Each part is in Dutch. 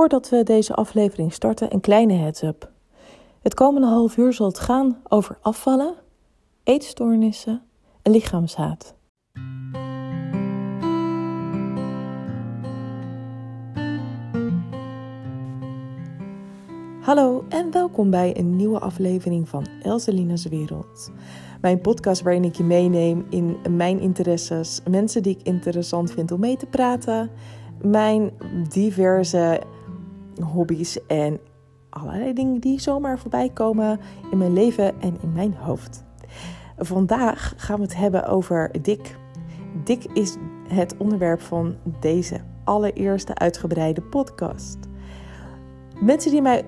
Voordat we deze aflevering starten, een kleine heads-up. Het komende half uur zal het gaan over afvallen, eetstoornissen en lichaamshaat. Hallo en welkom bij een nieuwe aflevering van Elselina's Wereld. Mijn podcast waarin ik je meeneem in mijn interesses, mensen die ik interessant vind om mee te praten, mijn diverse hobby's en allerlei dingen die zomaar voorbij komen in mijn leven en in mijn hoofd. Vandaag gaan we het hebben over dik. Dik is het onderwerp van deze allereerste uitgebreide podcast. Mensen die mij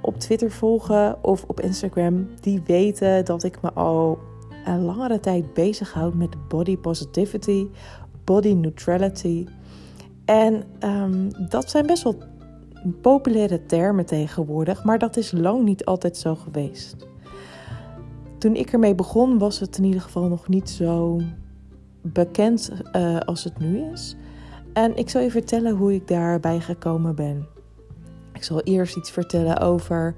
op Twitter volgen of op Instagram, die weten dat ik me al een langere tijd bezighoud met body positivity, body neutrality. En um, dat zijn best wel populaire termen tegenwoordig, maar dat is lang niet altijd zo geweest. Toen ik ermee begon, was het in ieder geval nog niet zo bekend uh, als het nu is. En ik zal je vertellen hoe ik daarbij gekomen ben. Ik zal eerst iets vertellen over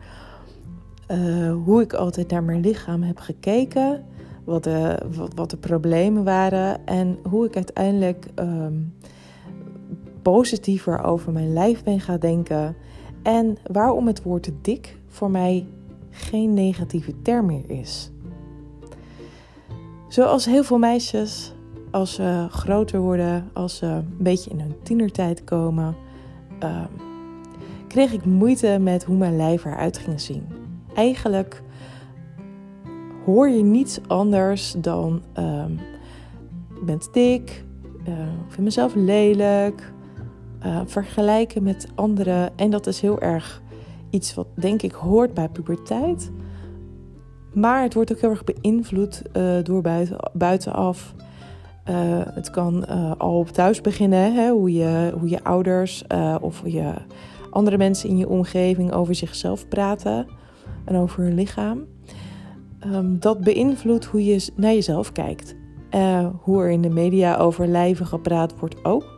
uh, hoe ik altijd naar mijn lichaam heb gekeken, wat de, wat, de problemen waren en hoe ik uiteindelijk um, positiever over mijn lijf ben gaan denken en waarom het woord dik voor mij geen negatieve term meer is. Zoals heel veel meisjes, als ze groter worden, als ze een beetje in hun tienertijd komen, uh, kreeg ik moeite met hoe mijn lijf eruit ging zien. Eigenlijk hoor je niets anders dan: uh, ik ben dik, uh, ik vind mezelf lelijk, uh, vergelijken met anderen. En dat is heel erg iets wat denk ik hoort bij puberteit. Maar het wordt ook heel erg beïnvloed uh, door buiten, buitenaf. Uh, het kan al op thuis beginnen, hè, hoe, je, hoe je ouders of je andere mensen in je omgeving over zichzelf praten en over hun lichaam. Um, dat beïnvloedt hoe je naar jezelf kijkt. hoe er in de media over lijven gepraat wordt ook.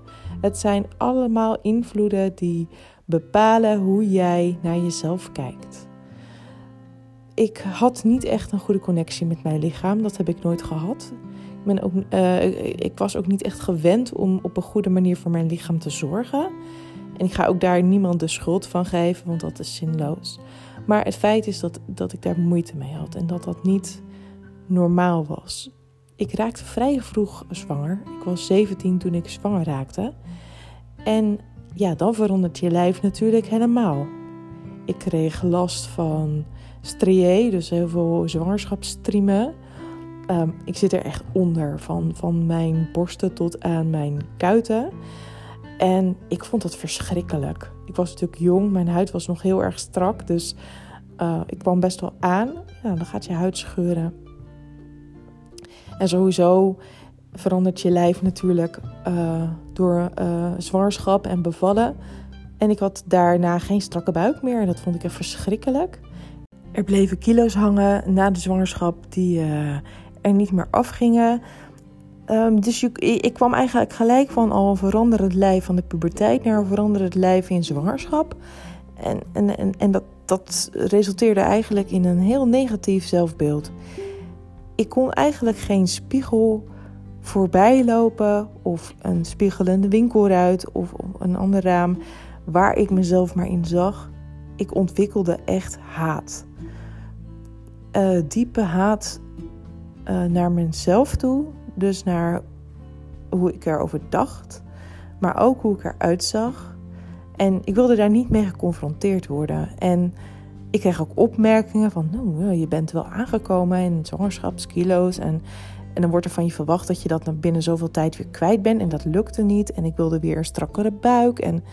Het zijn allemaal invloeden die bepalen hoe jij naar jezelf kijkt. Ik had niet echt een goede connectie met mijn lichaam. Dat heb ik nooit gehad. Ik, ben ook, uh, ik was ook niet echt gewend om op een goede manier voor mijn lichaam te zorgen. En ik ga ook daar niemand de schuld van geven, want dat is zinloos. Maar het feit is dat, dat ik daar moeite mee had en dat dat niet normaal was. Ik raakte vrij vroeg zwanger. Ik was 17 toen ik zwanger raakte. En ja, dan verandert je lijf natuurlijk helemaal. Ik kreeg last van strié, dus heel veel zwangerschapsstriemen. Um, ik zit er echt onder, van, van mijn borsten tot aan mijn kuiten. En ik vond het verschrikkelijk. Ik was natuurlijk jong, mijn huid was nog heel erg strak, dus uh, ik kwam best wel aan. Ja, dan gaat je huid scheuren. En sowieso verandert je lijf natuurlijk uh, door uh, zwangerschap en bevallen. En ik had daarna geen strakke buik meer. Dat vond ik echt verschrikkelijk. Er bleven kilo's hangen na de zwangerschap die uh, er niet meer afgingen. Um, dus ik kwam eigenlijk gelijk van al een veranderend lijf van de puberteit naar een veranderend lijf in zwangerschap. En, en, en, en dat, dat resulteerde eigenlijk in een heel negatief zelfbeeld. Ik kon eigenlijk geen spiegel voorbij lopen of een spiegelende winkelruit of een ander raam waar ik mezelf maar in zag. Ik ontwikkelde echt haat. Uh, diepe haat uh, naar mezelf toe, dus naar hoe ik erover dacht, maar ook hoe ik eruit zag. En ik wilde daar niet mee geconfronteerd worden. En ik kreeg ook opmerkingen van, nou, je bent wel aangekomen in zwangerschapskilo's en en dan wordt er van je verwacht dat je dat binnen zoveel tijd weer kwijt bent. En dat lukte niet. En ik wilde weer een strakkere buik. En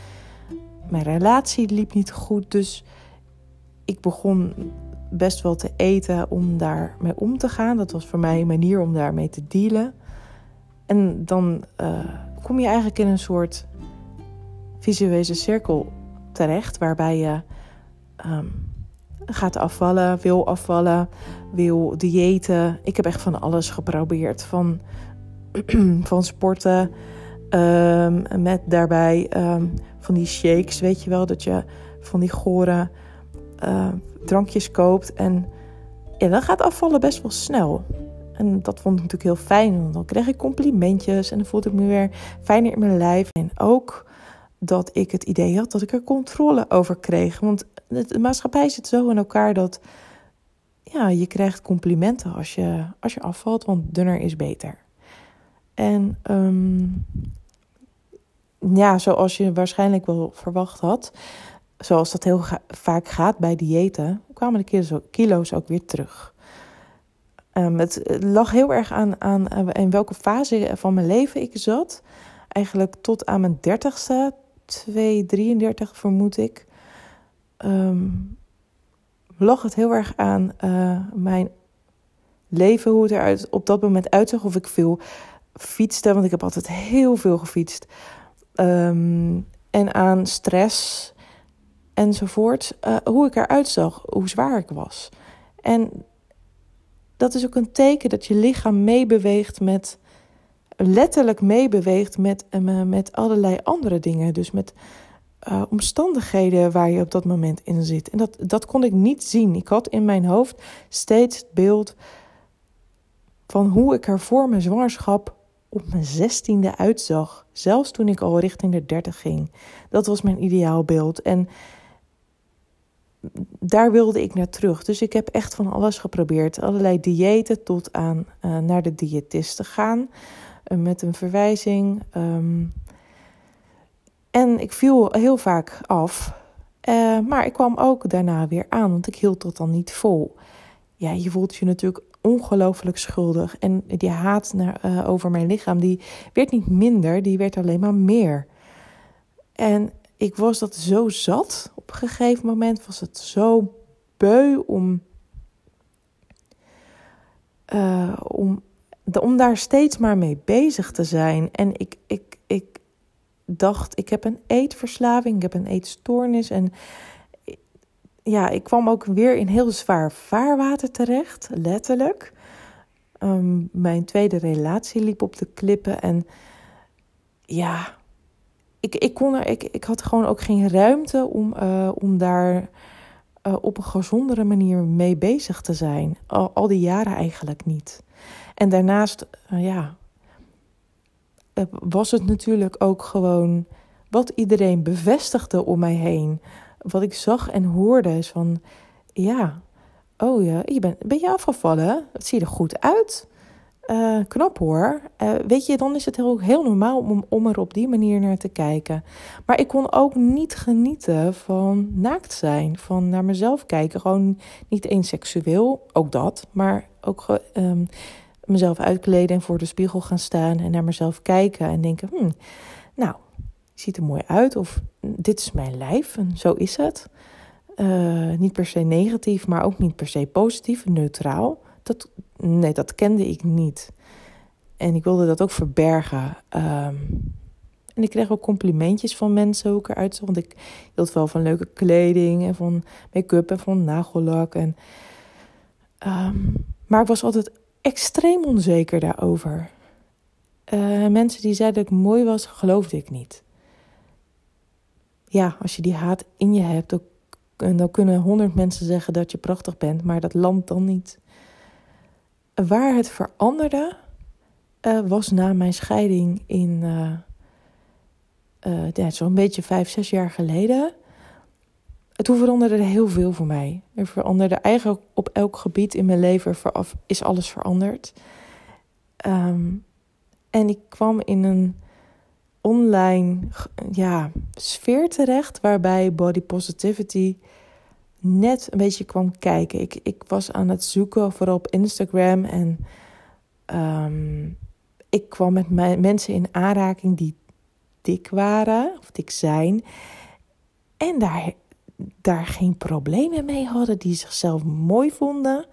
mijn relatie liep niet goed. Dus ik begon best wel te eten om daarmee om te gaan. Dat was voor mij een manier om daarmee te dealen. En dan uh, kom je eigenlijk in een soort visuele cirkel terecht. Waarbij je um, gaat afvallen, wil afvallen, wil diëten. Ik heb echt van alles geprobeerd. Van, van sporten, um, met daarbij um, van die shakes, weet je wel, dat je van die gore uh, drankjes koopt. En ja, dan gaat afvallen best wel snel. En dat vond ik natuurlijk heel fijn, want dan kreeg ik complimentjes en dan voelde ik me weer fijner in mijn lijf. En ook dat ik het idee had dat ik er controle over kreeg. Want de maatschappij zit zo in elkaar dat ja, je krijgt complimenten als je, als je afvalt, want dunner is beter. En um, ja, zoals je waarschijnlijk wel verwacht had, zoals dat heel vaak gaat bij diëten, kwamen de kilo's ook weer terug. Um, het lag heel erg aan, aan in welke fase van mijn leven ik zat. Eigenlijk tot aan mijn dertigste, 233 vermoed ik. Um, het heel erg aan uh, mijn leven, hoe het eruit op dat moment uitzag. Of ik veel fietste, want ik heb altijd heel veel gefietst. Um, en aan stress enzovoort. Uh, hoe ik eruit zag, hoe zwaar ik was. En dat is ook een teken dat je lichaam meebeweegt met. Letterlijk meebeweegt met, uh, met allerlei andere dingen. Dus met uh, omstandigheden waar je op dat moment in zit. En dat, dat kon ik niet zien. Ik had in mijn hoofd steeds het beeld van hoe ik er voor mijn zwangerschap op mijn zestiende uitzag. Zelfs toen ik al richting de dertig ging. Dat was mijn ideaalbeeld. En daar wilde ik naar terug. Dus ik heb echt van alles geprobeerd. Allerlei diëten tot aan uh, naar de diëtist te gaan. Uh, met een verwijzing. Um, en ik viel heel vaak af. Uh, maar ik kwam ook daarna weer aan, want ik hield dat dan niet vol. Ja, je voelt je natuurlijk ongelooflijk schuldig. En die haat naar, uh, over mijn lichaam, die werd niet minder, die werd alleen maar meer. En ik was dat zo zat. Op een gegeven moment was het zo beu om, om, om daar steeds maar mee bezig te zijn. En ik, ik, ik dacht, ik heb een eetverslaving, ik heb een eetstoornis. En ja, ik kwam ook weer in heel zwaar vaarwater terecht, letterlijk. Um, mijn tweede relatie liep op de klippen en ja, ik, ik, kon er, ik, ik had gewoon ook geen ruimte om, uh, om daar uh, op een gezondere manier mee bezig te zijn. Al, al die jaren eigenlijk niet. En daarnaast, uh, ja, eh, was het natuurlijk ook gewoon wat iedereen bevestigde om mij heen. Wat ik zag en hoorde is van, ja, oh ja, je bent, ben je afgevallen? Het ziet er goed uit. Uh, knap hoor. Weet je, dan is het heel, heel normaal om, om er op die manier naar te kijken. Maar ik kon ook niet genieten van naakt zijn, van naar mezelf kijken. Gewoon niet eens seksueel, ook dat, maar ook um, mezelf uitkleden en voor de spiegel gaan staan en naar mezelf kijken en denken: hmm, nou, ziet er mooi uit of dit is mijn lijf en zo is het. Uh, niet per se negatief, maar ook niet per se positief, neutraal. Dat, nee, dat kende ik niet. En ik wilde dat ook verbergen. Um, en ik kreeg ook complimentjes van mensen hoe ik eruit. Want ik hield wel van leuke kleding en van make-up en van nagellak. En, um, maar ik was altijd extreem onzeker daarover. Uh, mensen die zeiden dat ik mooi was, geloofde ik niet. Ja, als je die haat in je hebt, dan, dan kunnen honderd mensen zeggen dat je prachtig bent, maar dat landt dan niet. Waar het veranderde, uh, was na mijn scheiding in uh, ja, zo'n beetje vijf, zes jaar geleden. Toen veranderde er heel veel voor mij. Er veranderde eigenlijk op elk gebied in mijn leven is alles veranderd. Um, en ik kwam in een online ja, sfeer terecht waarbij body positivity net een beetje kwam kijken. Ik, ik was aan het zoeken, vooral op Instagram. En um, ik kwam met mensen in aanraking die dik waren, of dik zijn. En daar daar geen problemen mee hadden, die zichzelf mooi vonden.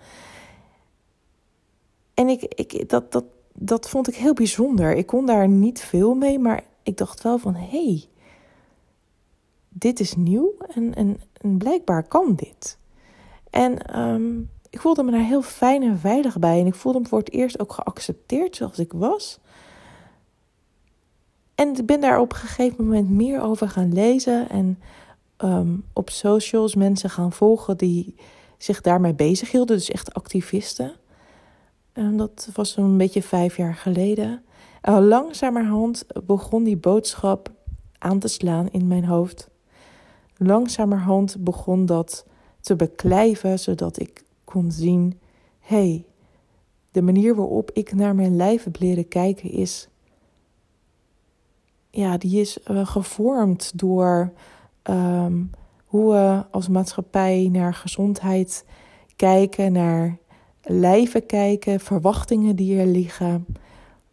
En ik, ik, dat, dat, dat vond ik heel bijzonder. Ik kon daar niet veel mee, maar ik dacht wel van hé, hey, dit is nieuw en, en, en, blijkbaar kan dit. En um, ik voelde me daar heel fijn en veilig bij. En ik voelde me voor het eerst ook geaccepteerd zoals ik was. en ik ben daar op een gegeven moment meer over gaan lezen en ehm, op socials mensen gaan volgen die zich daarmee bezig hielden, dus echt activisten. En dat was een beetje vijf jaar geleden. En langzamerhand begon die boodschap aan te slaan in mijn hoofd. Langzamerhand begon dat te beklijven, zodat ik kon zien: hé, hey, de manier waarop ik naar mijn lijf heb leren kijken is. Ja, die is uh, gevormd door ehm, hoe we als maatschappij naar gezondheid kijken, naar lijven kijken, verwachtingen die er liggen.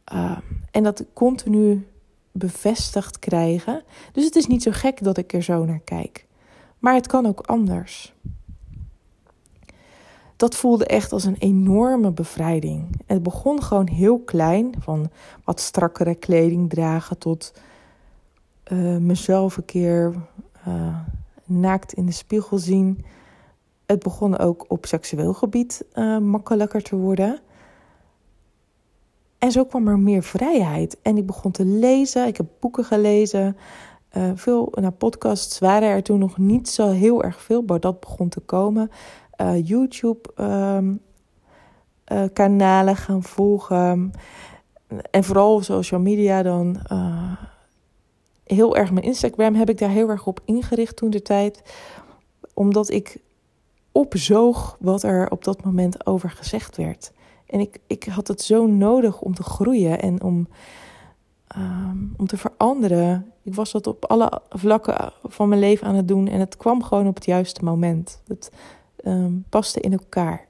Ehm, en dat continu bevestigd krijgen. Dus het is niet zo gek dat ik er zo naar kijk. Maar het kan ook anders. Dat voelde echt als een enorme bevrijding. Het begon gewoon heel klein, van wat strakkere kleding dragen tot uh, mezelf een keer uh, naakt in de spiegel zien. Het begon ook op seksueel gebied uh, makkelijker te worden. En zo kwam er meer vrijheid. En ik begon te lezen. Ik heb boeken gelezen. Uh, veel naar podcasts waren er toen nog niet zo heel erg veel, maar dat begon te komen. YouTube-kanalen um, gaan volgen. En vooral social media dan. Heel erg mijn Instagram heb ik daar heel erg op ingericht toen de tijd. Omdat ik opzoog wat er op dat moment over gezegd werd. En ik, ik had het zo nodig om te groeien en om, ehm, om te veranderen. Ik was dat op alle vlakken van mijn leven aan het doen en het kwam gewoon op het juiste moment. Het um, paste in elkaar.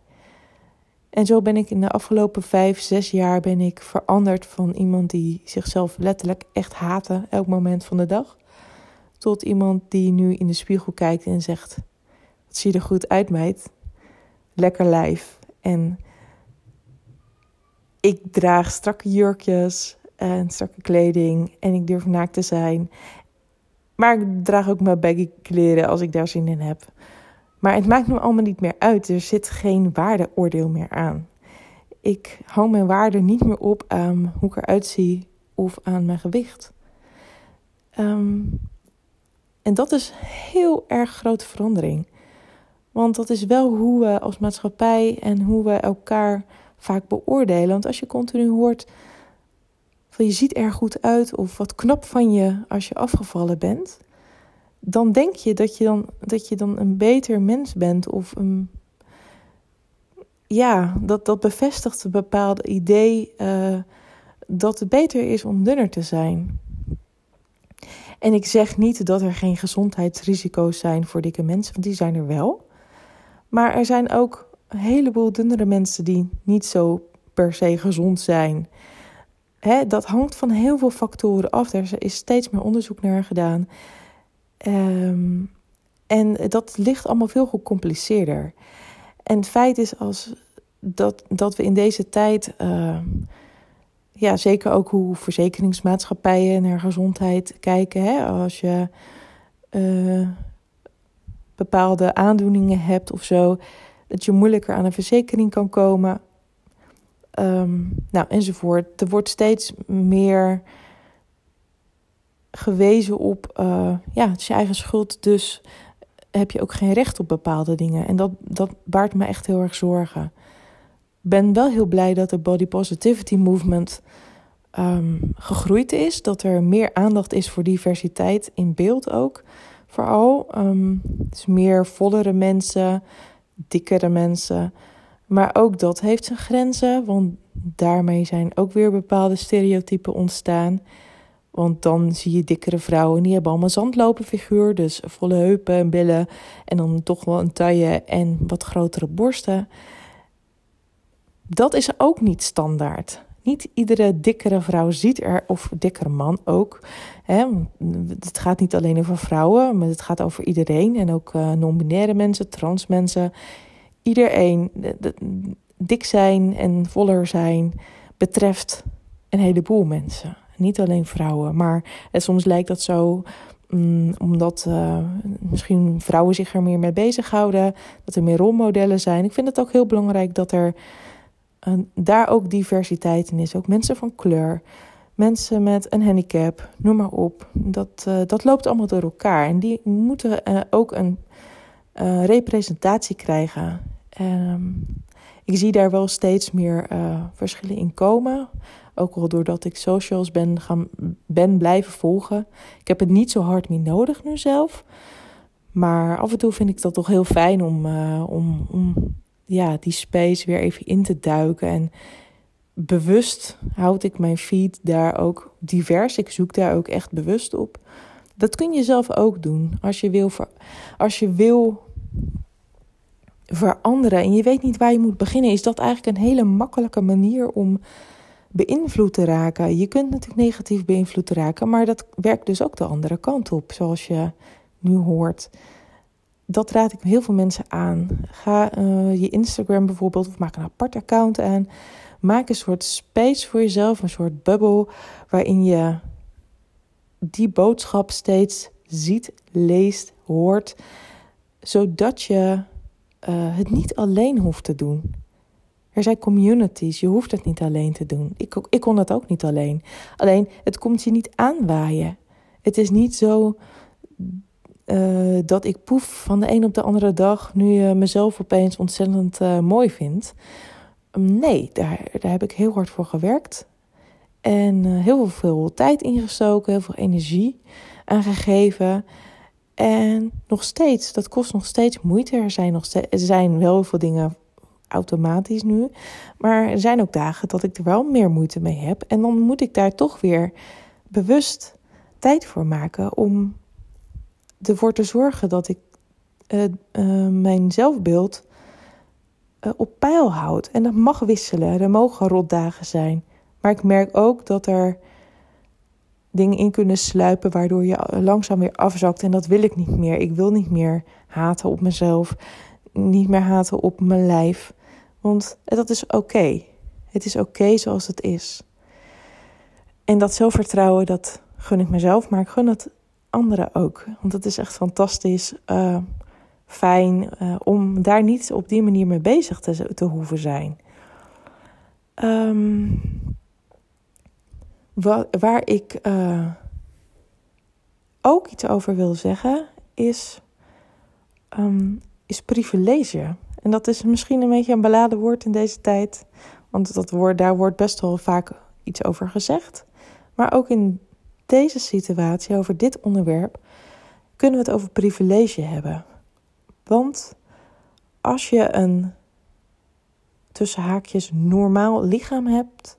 En zo ben ik in de afgelopen vijf, zes jaar ben ik veranderd van iemand die zichzelf letterlijk echt haatte elk moment van de dag. Tot iemand die nu in de spiegel kijkt en zegt: zie je er goed uit, meid? Lekker lijf. En ik draag strakke jurkjes en strakke kleding en ik durf naakt te zijn. Maar ik draag ook mijn baggy kleren als ik daar zin in heb. Maar het maakt me allemaal niet meer uit. Er zit geen waardeoordeel meer aan. Ik hang mijn waarde niet meer op aan hoe ik eruit zie of aan mijn gewicht. Ehm, en dat is heel erg grote verandering. Want dat is wel hoe we als maatschappij en hoe we elkaar vaak beoordelen. Want als je continu hoort van je ziet er goed uit of wat knap van je als je afgevallen bent, dan denk je dat je dan, dat je dan een beter mens bent of een. Ja, dat, dat bevestigt een bepaald idee uh, dat het beter is om dunner te zijn. En ik zeg niet dat er geen gezondheidsrisico's zijn voor dikke mensen, want die zijn er wel. Maar er zijn ook een heleboel dunnere mensen die niet zo per se gezond zijn. Hè, dat hangt van heel veel factoren af. Er is steeds meer onderzoek naar gedaan. Ehm, en dat ligt allemaal veel gecompliceerder. En het feit is als dat, dat we in deze tijd, uh, ja, zeker ook hoe verzekeringsmaatschappijen naar gezondheid kijken. Hè? Als je uh, bepaalde aandoeningen hebt of zo, dat je moeilijker aan een verzekering kan komen. Um, nou, enzovoort. Er wordt steeds meer gewezen op, uh, ja, het is je eigen schuld, dus heb je ook geen recht op bepaalde dingen. En dat, dat baart me echt heel erg zorgen. Ben wel heel blij dat de body positivity movement um, gegroeid is. Dat er meer aandacht is voor diversiteit in beeld ook. Vooral um, dus meer vollere mensen, dikkere mensen. Maar ook dat heeft zijn grenzen, want daarmee zijn ook weer bepaalde stereotypen ontstaan. Want dan zie je dikkere vrouwen, die hebben allemaal zandlopenfiguur, dus volle heupen en billen en dan toch wel een taille en wat grotere borsten. Dat is ook niet standaard. Niet iedere dikkere vrouw ziet er, of dikkere man ook. Hè, het gaat niet alleen over vrouwen, maar het gaat over iedereen. En ook uh, non-binaire mensen, trans mensen. Iedereen, dik zijn en voller zijn, betreft een heleboel mensen. Niet alleen vrouwen, maar soms lijkt dat zo mm, omdat uh, misschien vrouwen zich er meer mee bezighouden, dat er meer rolmodellen zijn. Ik vind het ook heel belangrijk dat er daar ook diversiteit in is. Ook mensen van kleur, mensen met een handicap, noem maar op. Dat, uh, dat loopt allemaal door elkaar. En die moeten uh, ook een representatie krijgen. En, um, ik zie daar wel steeds meer verschillen in komen. Ook al doordat ik socials ben, gaan, ben blijven volgen. Ik heb het niet zo hard meer nodig nu zelf. Maar af en toe vind ik dat toch heel fijn om, om, om ja, die space weer even in te duiken. En bewust houd ik mijn feed daar ook divers. Ik zoek daar ook echt bewust op. Dat kun je zelf ook doen. Als je wil, als je wil veranderen en je weet niet waar je moet beginnen, is dat eigenlijk een hele makkelijke manier om beïnvloed te raken. Je kunt natuurlijk negatief beïnvloed raken, maar dat werkt dus ook de andere kant op, zoals je nu hoort. Dat raad ik heel veel mensen aan. Ga uh, je Instagram bijvoorbeeld, of maak een apart account aan. Maak een soort space voor jezelf, een soort bubbel waarin je die boodschap steeds ziet, leest, hoort, zodat je uh, het niet alleen hoeft te doen. Er zijn communities, je hoeft het niet alleen te doen. Ik, ik kon het ook niet alleen. Alleen, het komt je niet aanwaaien. Het is niet zo uh, dat ik poef van de een op de andere dag nu je mezelf opeens ontzettend uh, mooi vind. Nee, daar, daar heb ik heel hard voor gewerkt. En heel veel tijd ingestoken, heel veel energie aangegeven. En nog steeds, dat kost nog steeds moeite. Er zijn, nog steeds, er zijn wel veel dingen automatisch nu. Maar er zijn ook dagen dat ik er wel meer moeite mee heb. En dan moet ik daar toch weer bewust tijd voor maken om ervoor te zorgen dat ik uh, uh, mijn zelfbeeld uh, op peil houdt. En dat mag wisselen. Er mogen rotdagen zijn. Maar ik merk ook dat er dingen in kunnen sluipen waardoor je langzaam weer afzakt. En dat wil ik niet meer. Ik wil niet meer haten op mezelf. Niet meer haten op mijn lijf. Want dat is oké. Het is oké zoals het is. En dat zelfvertrouwen, dat gun ik mezelf, maar ik gun het anderen ook. Want het is echt fantastisch. Uh, fijn uh, om daar niet op die manier mee bezig te, te hoeven zijn. Um, waar, ik uh, ook iets over wil zeggen is, um, is privilege. En dat is misschien een beetje een beladen woord in deze tijd. Want dat woord, daar wordt best wel vaak iets over gezegd. Maar ook in deze situatie, over dit onderwerp, kunnen we het over privilege hebben. Want als je een tussen haakjes normaal lichaam hebt,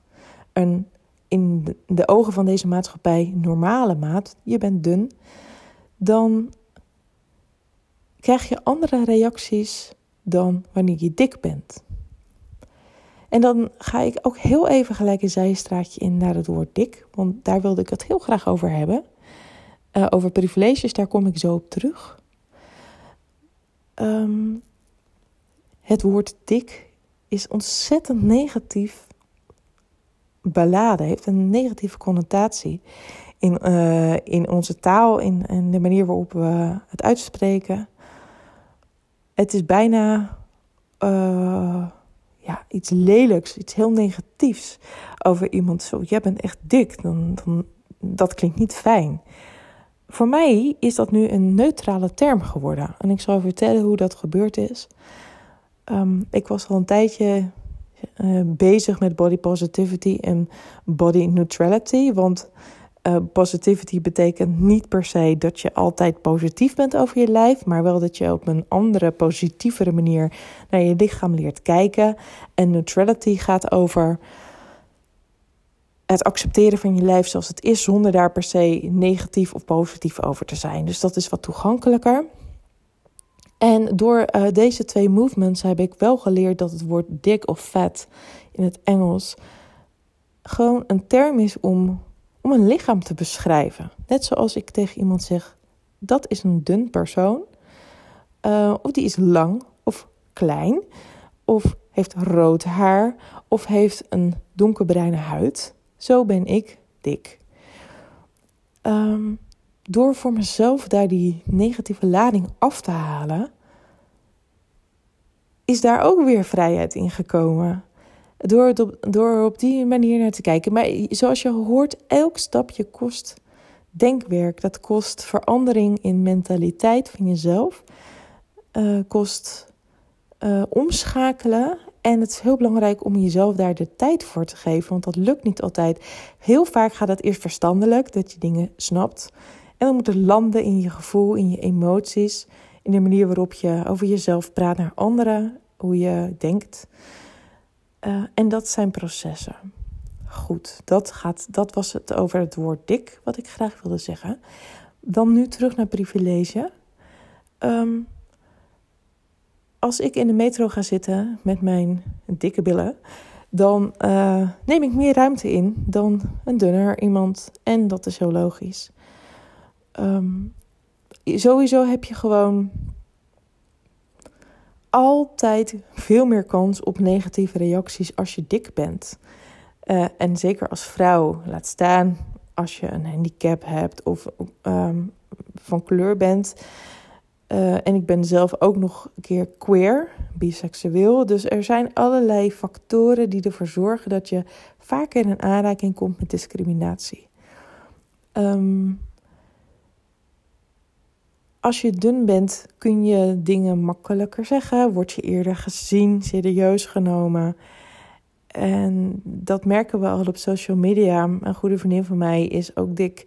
een in de ogen van deze maatschappij normale maat, je bent dun, dan krijg je andere reacties dan wanneer je dik bent. En dan ga ik ook heel even gelijk een zijstraatje in naar het woord dik, want daar wilde ik het heel graag over hebben. Uh, over privileges, daar kom ik zo op terug. Um, het woord dik is ontzettend negatief beladen, heeft een negatieve connotatie in, uh, in onze taal, in, in de manier waarop we het uitspreken. Het is bijna uh, ja, iets lelijks, iets heel negatiefs over iemand. Zo, jij bent echt dik, dan, dan, dat klinkt niet fijn. Voor mij is dat nu een neutrale term geworden. En ik zal vertellen hoe dat gebeurd is. Um, ik was al een tijdje uh, bezig met body positivity en body neutrality. Want uh, positivity betekent niet per se dat je altijd positief bent over je lijf, maar wel dat je op een andere, positievere manier naar je lichaam leert kijken. En neutrality gaat over het accepteren van je lijf zoals het is, zonder daar per se negatief of positief over te zijn. Dus dat is wat toegankelijker. En door uh, deze twee movements heb ik wel geleerd dat het woord dik of fat in het Engels gewoon een term is om, om een lichaam te beschrijven. Net zoals ik tegen iemand zeg: dat is een dun persoon, uh, of die is lang of klein, of heeft rood haar, of heeft een donkerbruine huid. Zo ben ik dik. Um, door voor mezelf daar die negatieve lading af te halen, is daar ook weer vrijheid in gekomen. Door, door op die manier naar te kijken. Maar zoals je hoort, elk stapje kost denkwerk. Dat kost verandering in mentaliteit van jezelf. Uh, kost uh, omschakelen. En het is heel belangrijk om jezelf daar de tijd voor te geven. Want dat lukt niet altijd. Heel vaak gaat het eerst verstandelijk, dat je dingen snapt. En dan moet het landen in je gevoel, in je emoties. In de manier waarop je over jezelf praat naar anderen. Hoe je denkt. Uh, en dat zijn processen. Goed, dat, gaat, dat was het over het woord dik, wat ik graag wilde zeggen. Dan nu terug naar privilege. Um, als ik in de metro ga zitten met mijn dikke billen, dan uh, neem ik meer ruimte in dan een dunner iemand. En dat is heel logisch. Um, sowieso heb je gewoon altijd veel meer kans op negatieve reacties als je dik bent. Uh, en zeker als vrouw, laat staan als je een handicap hebt of um, van kleur bent. Uh, en ik ben zelf ook nog een keer queer, biseksueel. Dus er zijn allerlei factoren die ervoor zorgen dat je vaker in aanraking komt met discriminatie. Um, als je dun bent, kun je dingen makkelijker zeggen. Word je eerder gezien, serieus genomen. En dat merken we al op social media. Een goede vriendin van mij is ook dik.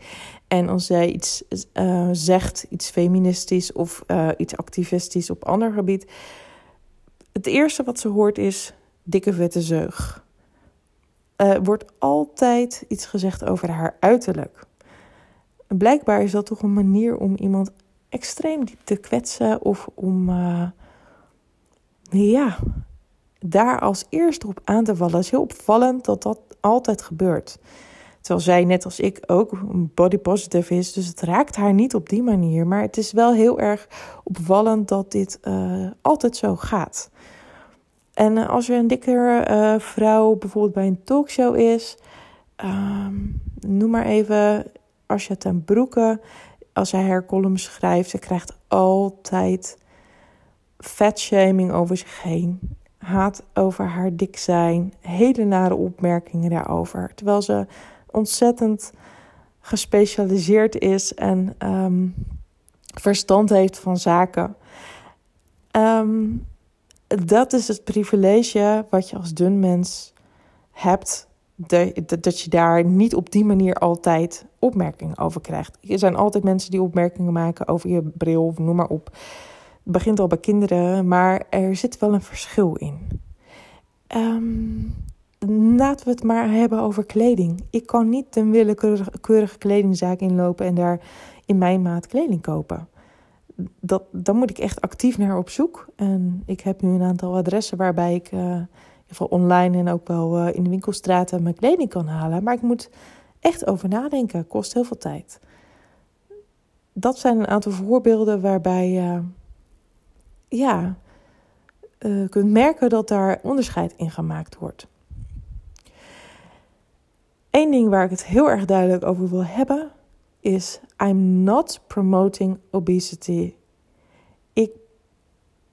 En als zij iets uh, zegt, iets feministisch of uh, iets activistisch op ander gebied, het eerste wat ze hoort is dikke vette zeug. Er wordt altijd iets gezegd over haar uiterlijk. Blijkbaar is dat toch een manier om iemand extreem diep te kwetsen of om uh, ja, daar als eerste op aan te vallen. Het is heel opvallend dat dat altijd gebeurt. Terwijl zij, net als ik, ook body positive is. Dus het raakt haar niet op die manier. Maar het is wel heel erg opvallend dat dit uh, altijd zo gaat. En uh, als er een dikker vrouw bijvoorbeeld bij een talkshow is, ehm, noem maar even Asja ten Broeke, als zij haar column schrijft, ze krijgt altijd fatshaming over zich heen. Haat over haar dik zijn, hele nare opmerkingen daarover. Terwijl ze ontzettend gespecialiseerd is en um, verstand heeft van zaken. Um, dat is het privilege wat je als dun mens hebt. Dat je daar niet op die manier altijd opmerkingen over krijgt. Er zijn altijd mensen die opmerkingen maken over je bril of noem maar op. Het begint al bij kinderen, maar er zit wel een verschil in. Um, laten we het maar hebben over kleding. Ik kan niet een willekeurige kledingzaak inlopen en daar in mijn maat kleding kopen. Dat, dan moet ik echt actief naar op zoek. En ik heb nu een aantal adressen waarbij ik in geval online en ook wel uh, in de winkelstraten mijn kleding kan halen. Maar ik moet echt over nadenken. Kost heel veel tijd. Dat zijn een aantal voorbeelden waarbij je uh, ja, kunt merken dat daar onderscheid in gemaakt wordt. Eén ding waar ik het heel erg duidelijk over wil hebben is: I'm not promoting obesity. Ik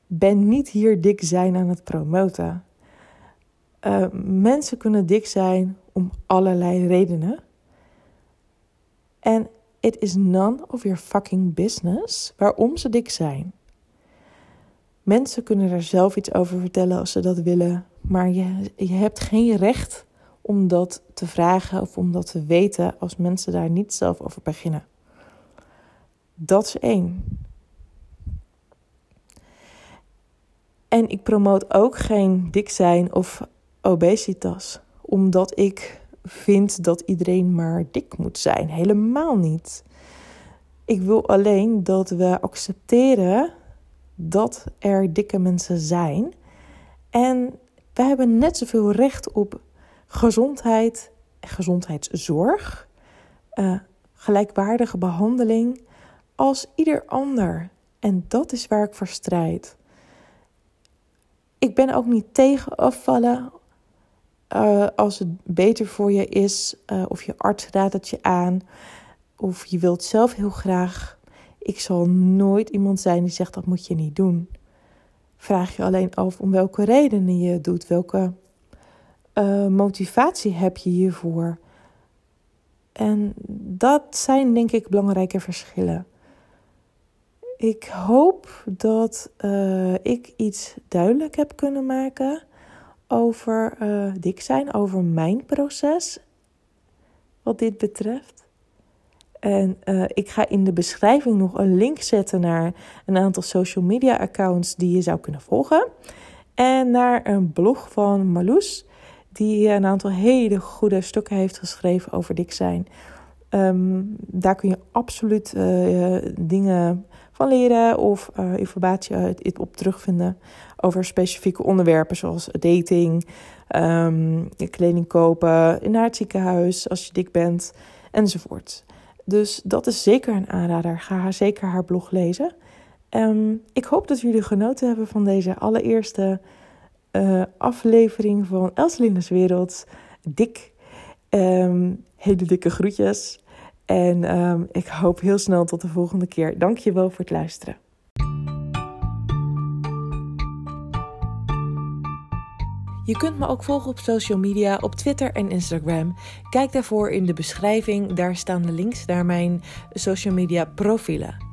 ben niet hier dik zijn aan het promoten. Uh, mensen kunnen dik zijn om allerlei redenen. En it is none of your fucking business waarom ze dik zijn. Mensen kunnen daar zelf iets over vertellen als ze dat willen, maar je, je hebt geen recht om dat te vragen of om dat te weten als mensen daar niet zelf over beginnen. Dat is één. En ik promoot ook geen dik zijn of obesitas, omdat ik vind dat iedereen maar dik moet zijn. Helemaal niet. Ik wil alleen dat we accepteren dat er dikke mensen zijn. En we hebben net zoveel recht op gezondheid, gezondheidszorg, uh, gelijkwaardige behandeling als ieder ander. En dat is waar ik voor strijd. Ik ben ook niet tegen afvallen uh, als het beter voor je is, uh, of je arts raadt het je aan, of je wilt zelf heel graag. Ik zal nooit iemand zijn die zegt dat moet je niet doen. Vraag je alleen af om welke redenen je het doet, welke uh, motivatie heb je hiervoor? En dat zijn denk ik belangrijke verschillen. Ik hoop dat ik iets duidelijk heb kunnen maken over uh, dik zijn, over mijn proces wat dit betreft. En uh, ik ga in de beschrijving nog een link zetten naar een aantal social media accounts die je zou kunnen volgen. En naar een blog van Marloes, die een aantal hele goede stukken heeft geschreven over dik zijn. Um, daar kun je absoluut uh, dingen van leren of uh, informatie op terugvinden over specifieke onderwerpen zoals dating, um, kleding kopen, naar het ziekenhuis als je dik bent enzovoort. Dus dat is zeker een aanrader. Ga zeker haar blog lezen. Um, ik hoop dat jullie genoten hebben van deze allereerste uh, aflevering van Elselinda's Wereld. Dik. Um, hele dikke groetjes. En um, ik hoop heel snel tot de volgende keer. Dankjewel voor het luisteren. Je kunt me ook volgen op social media, op Twitter en Instagram. Kijk daarvoor in de beschrijving, daar staan de links naar mijn social media profielen.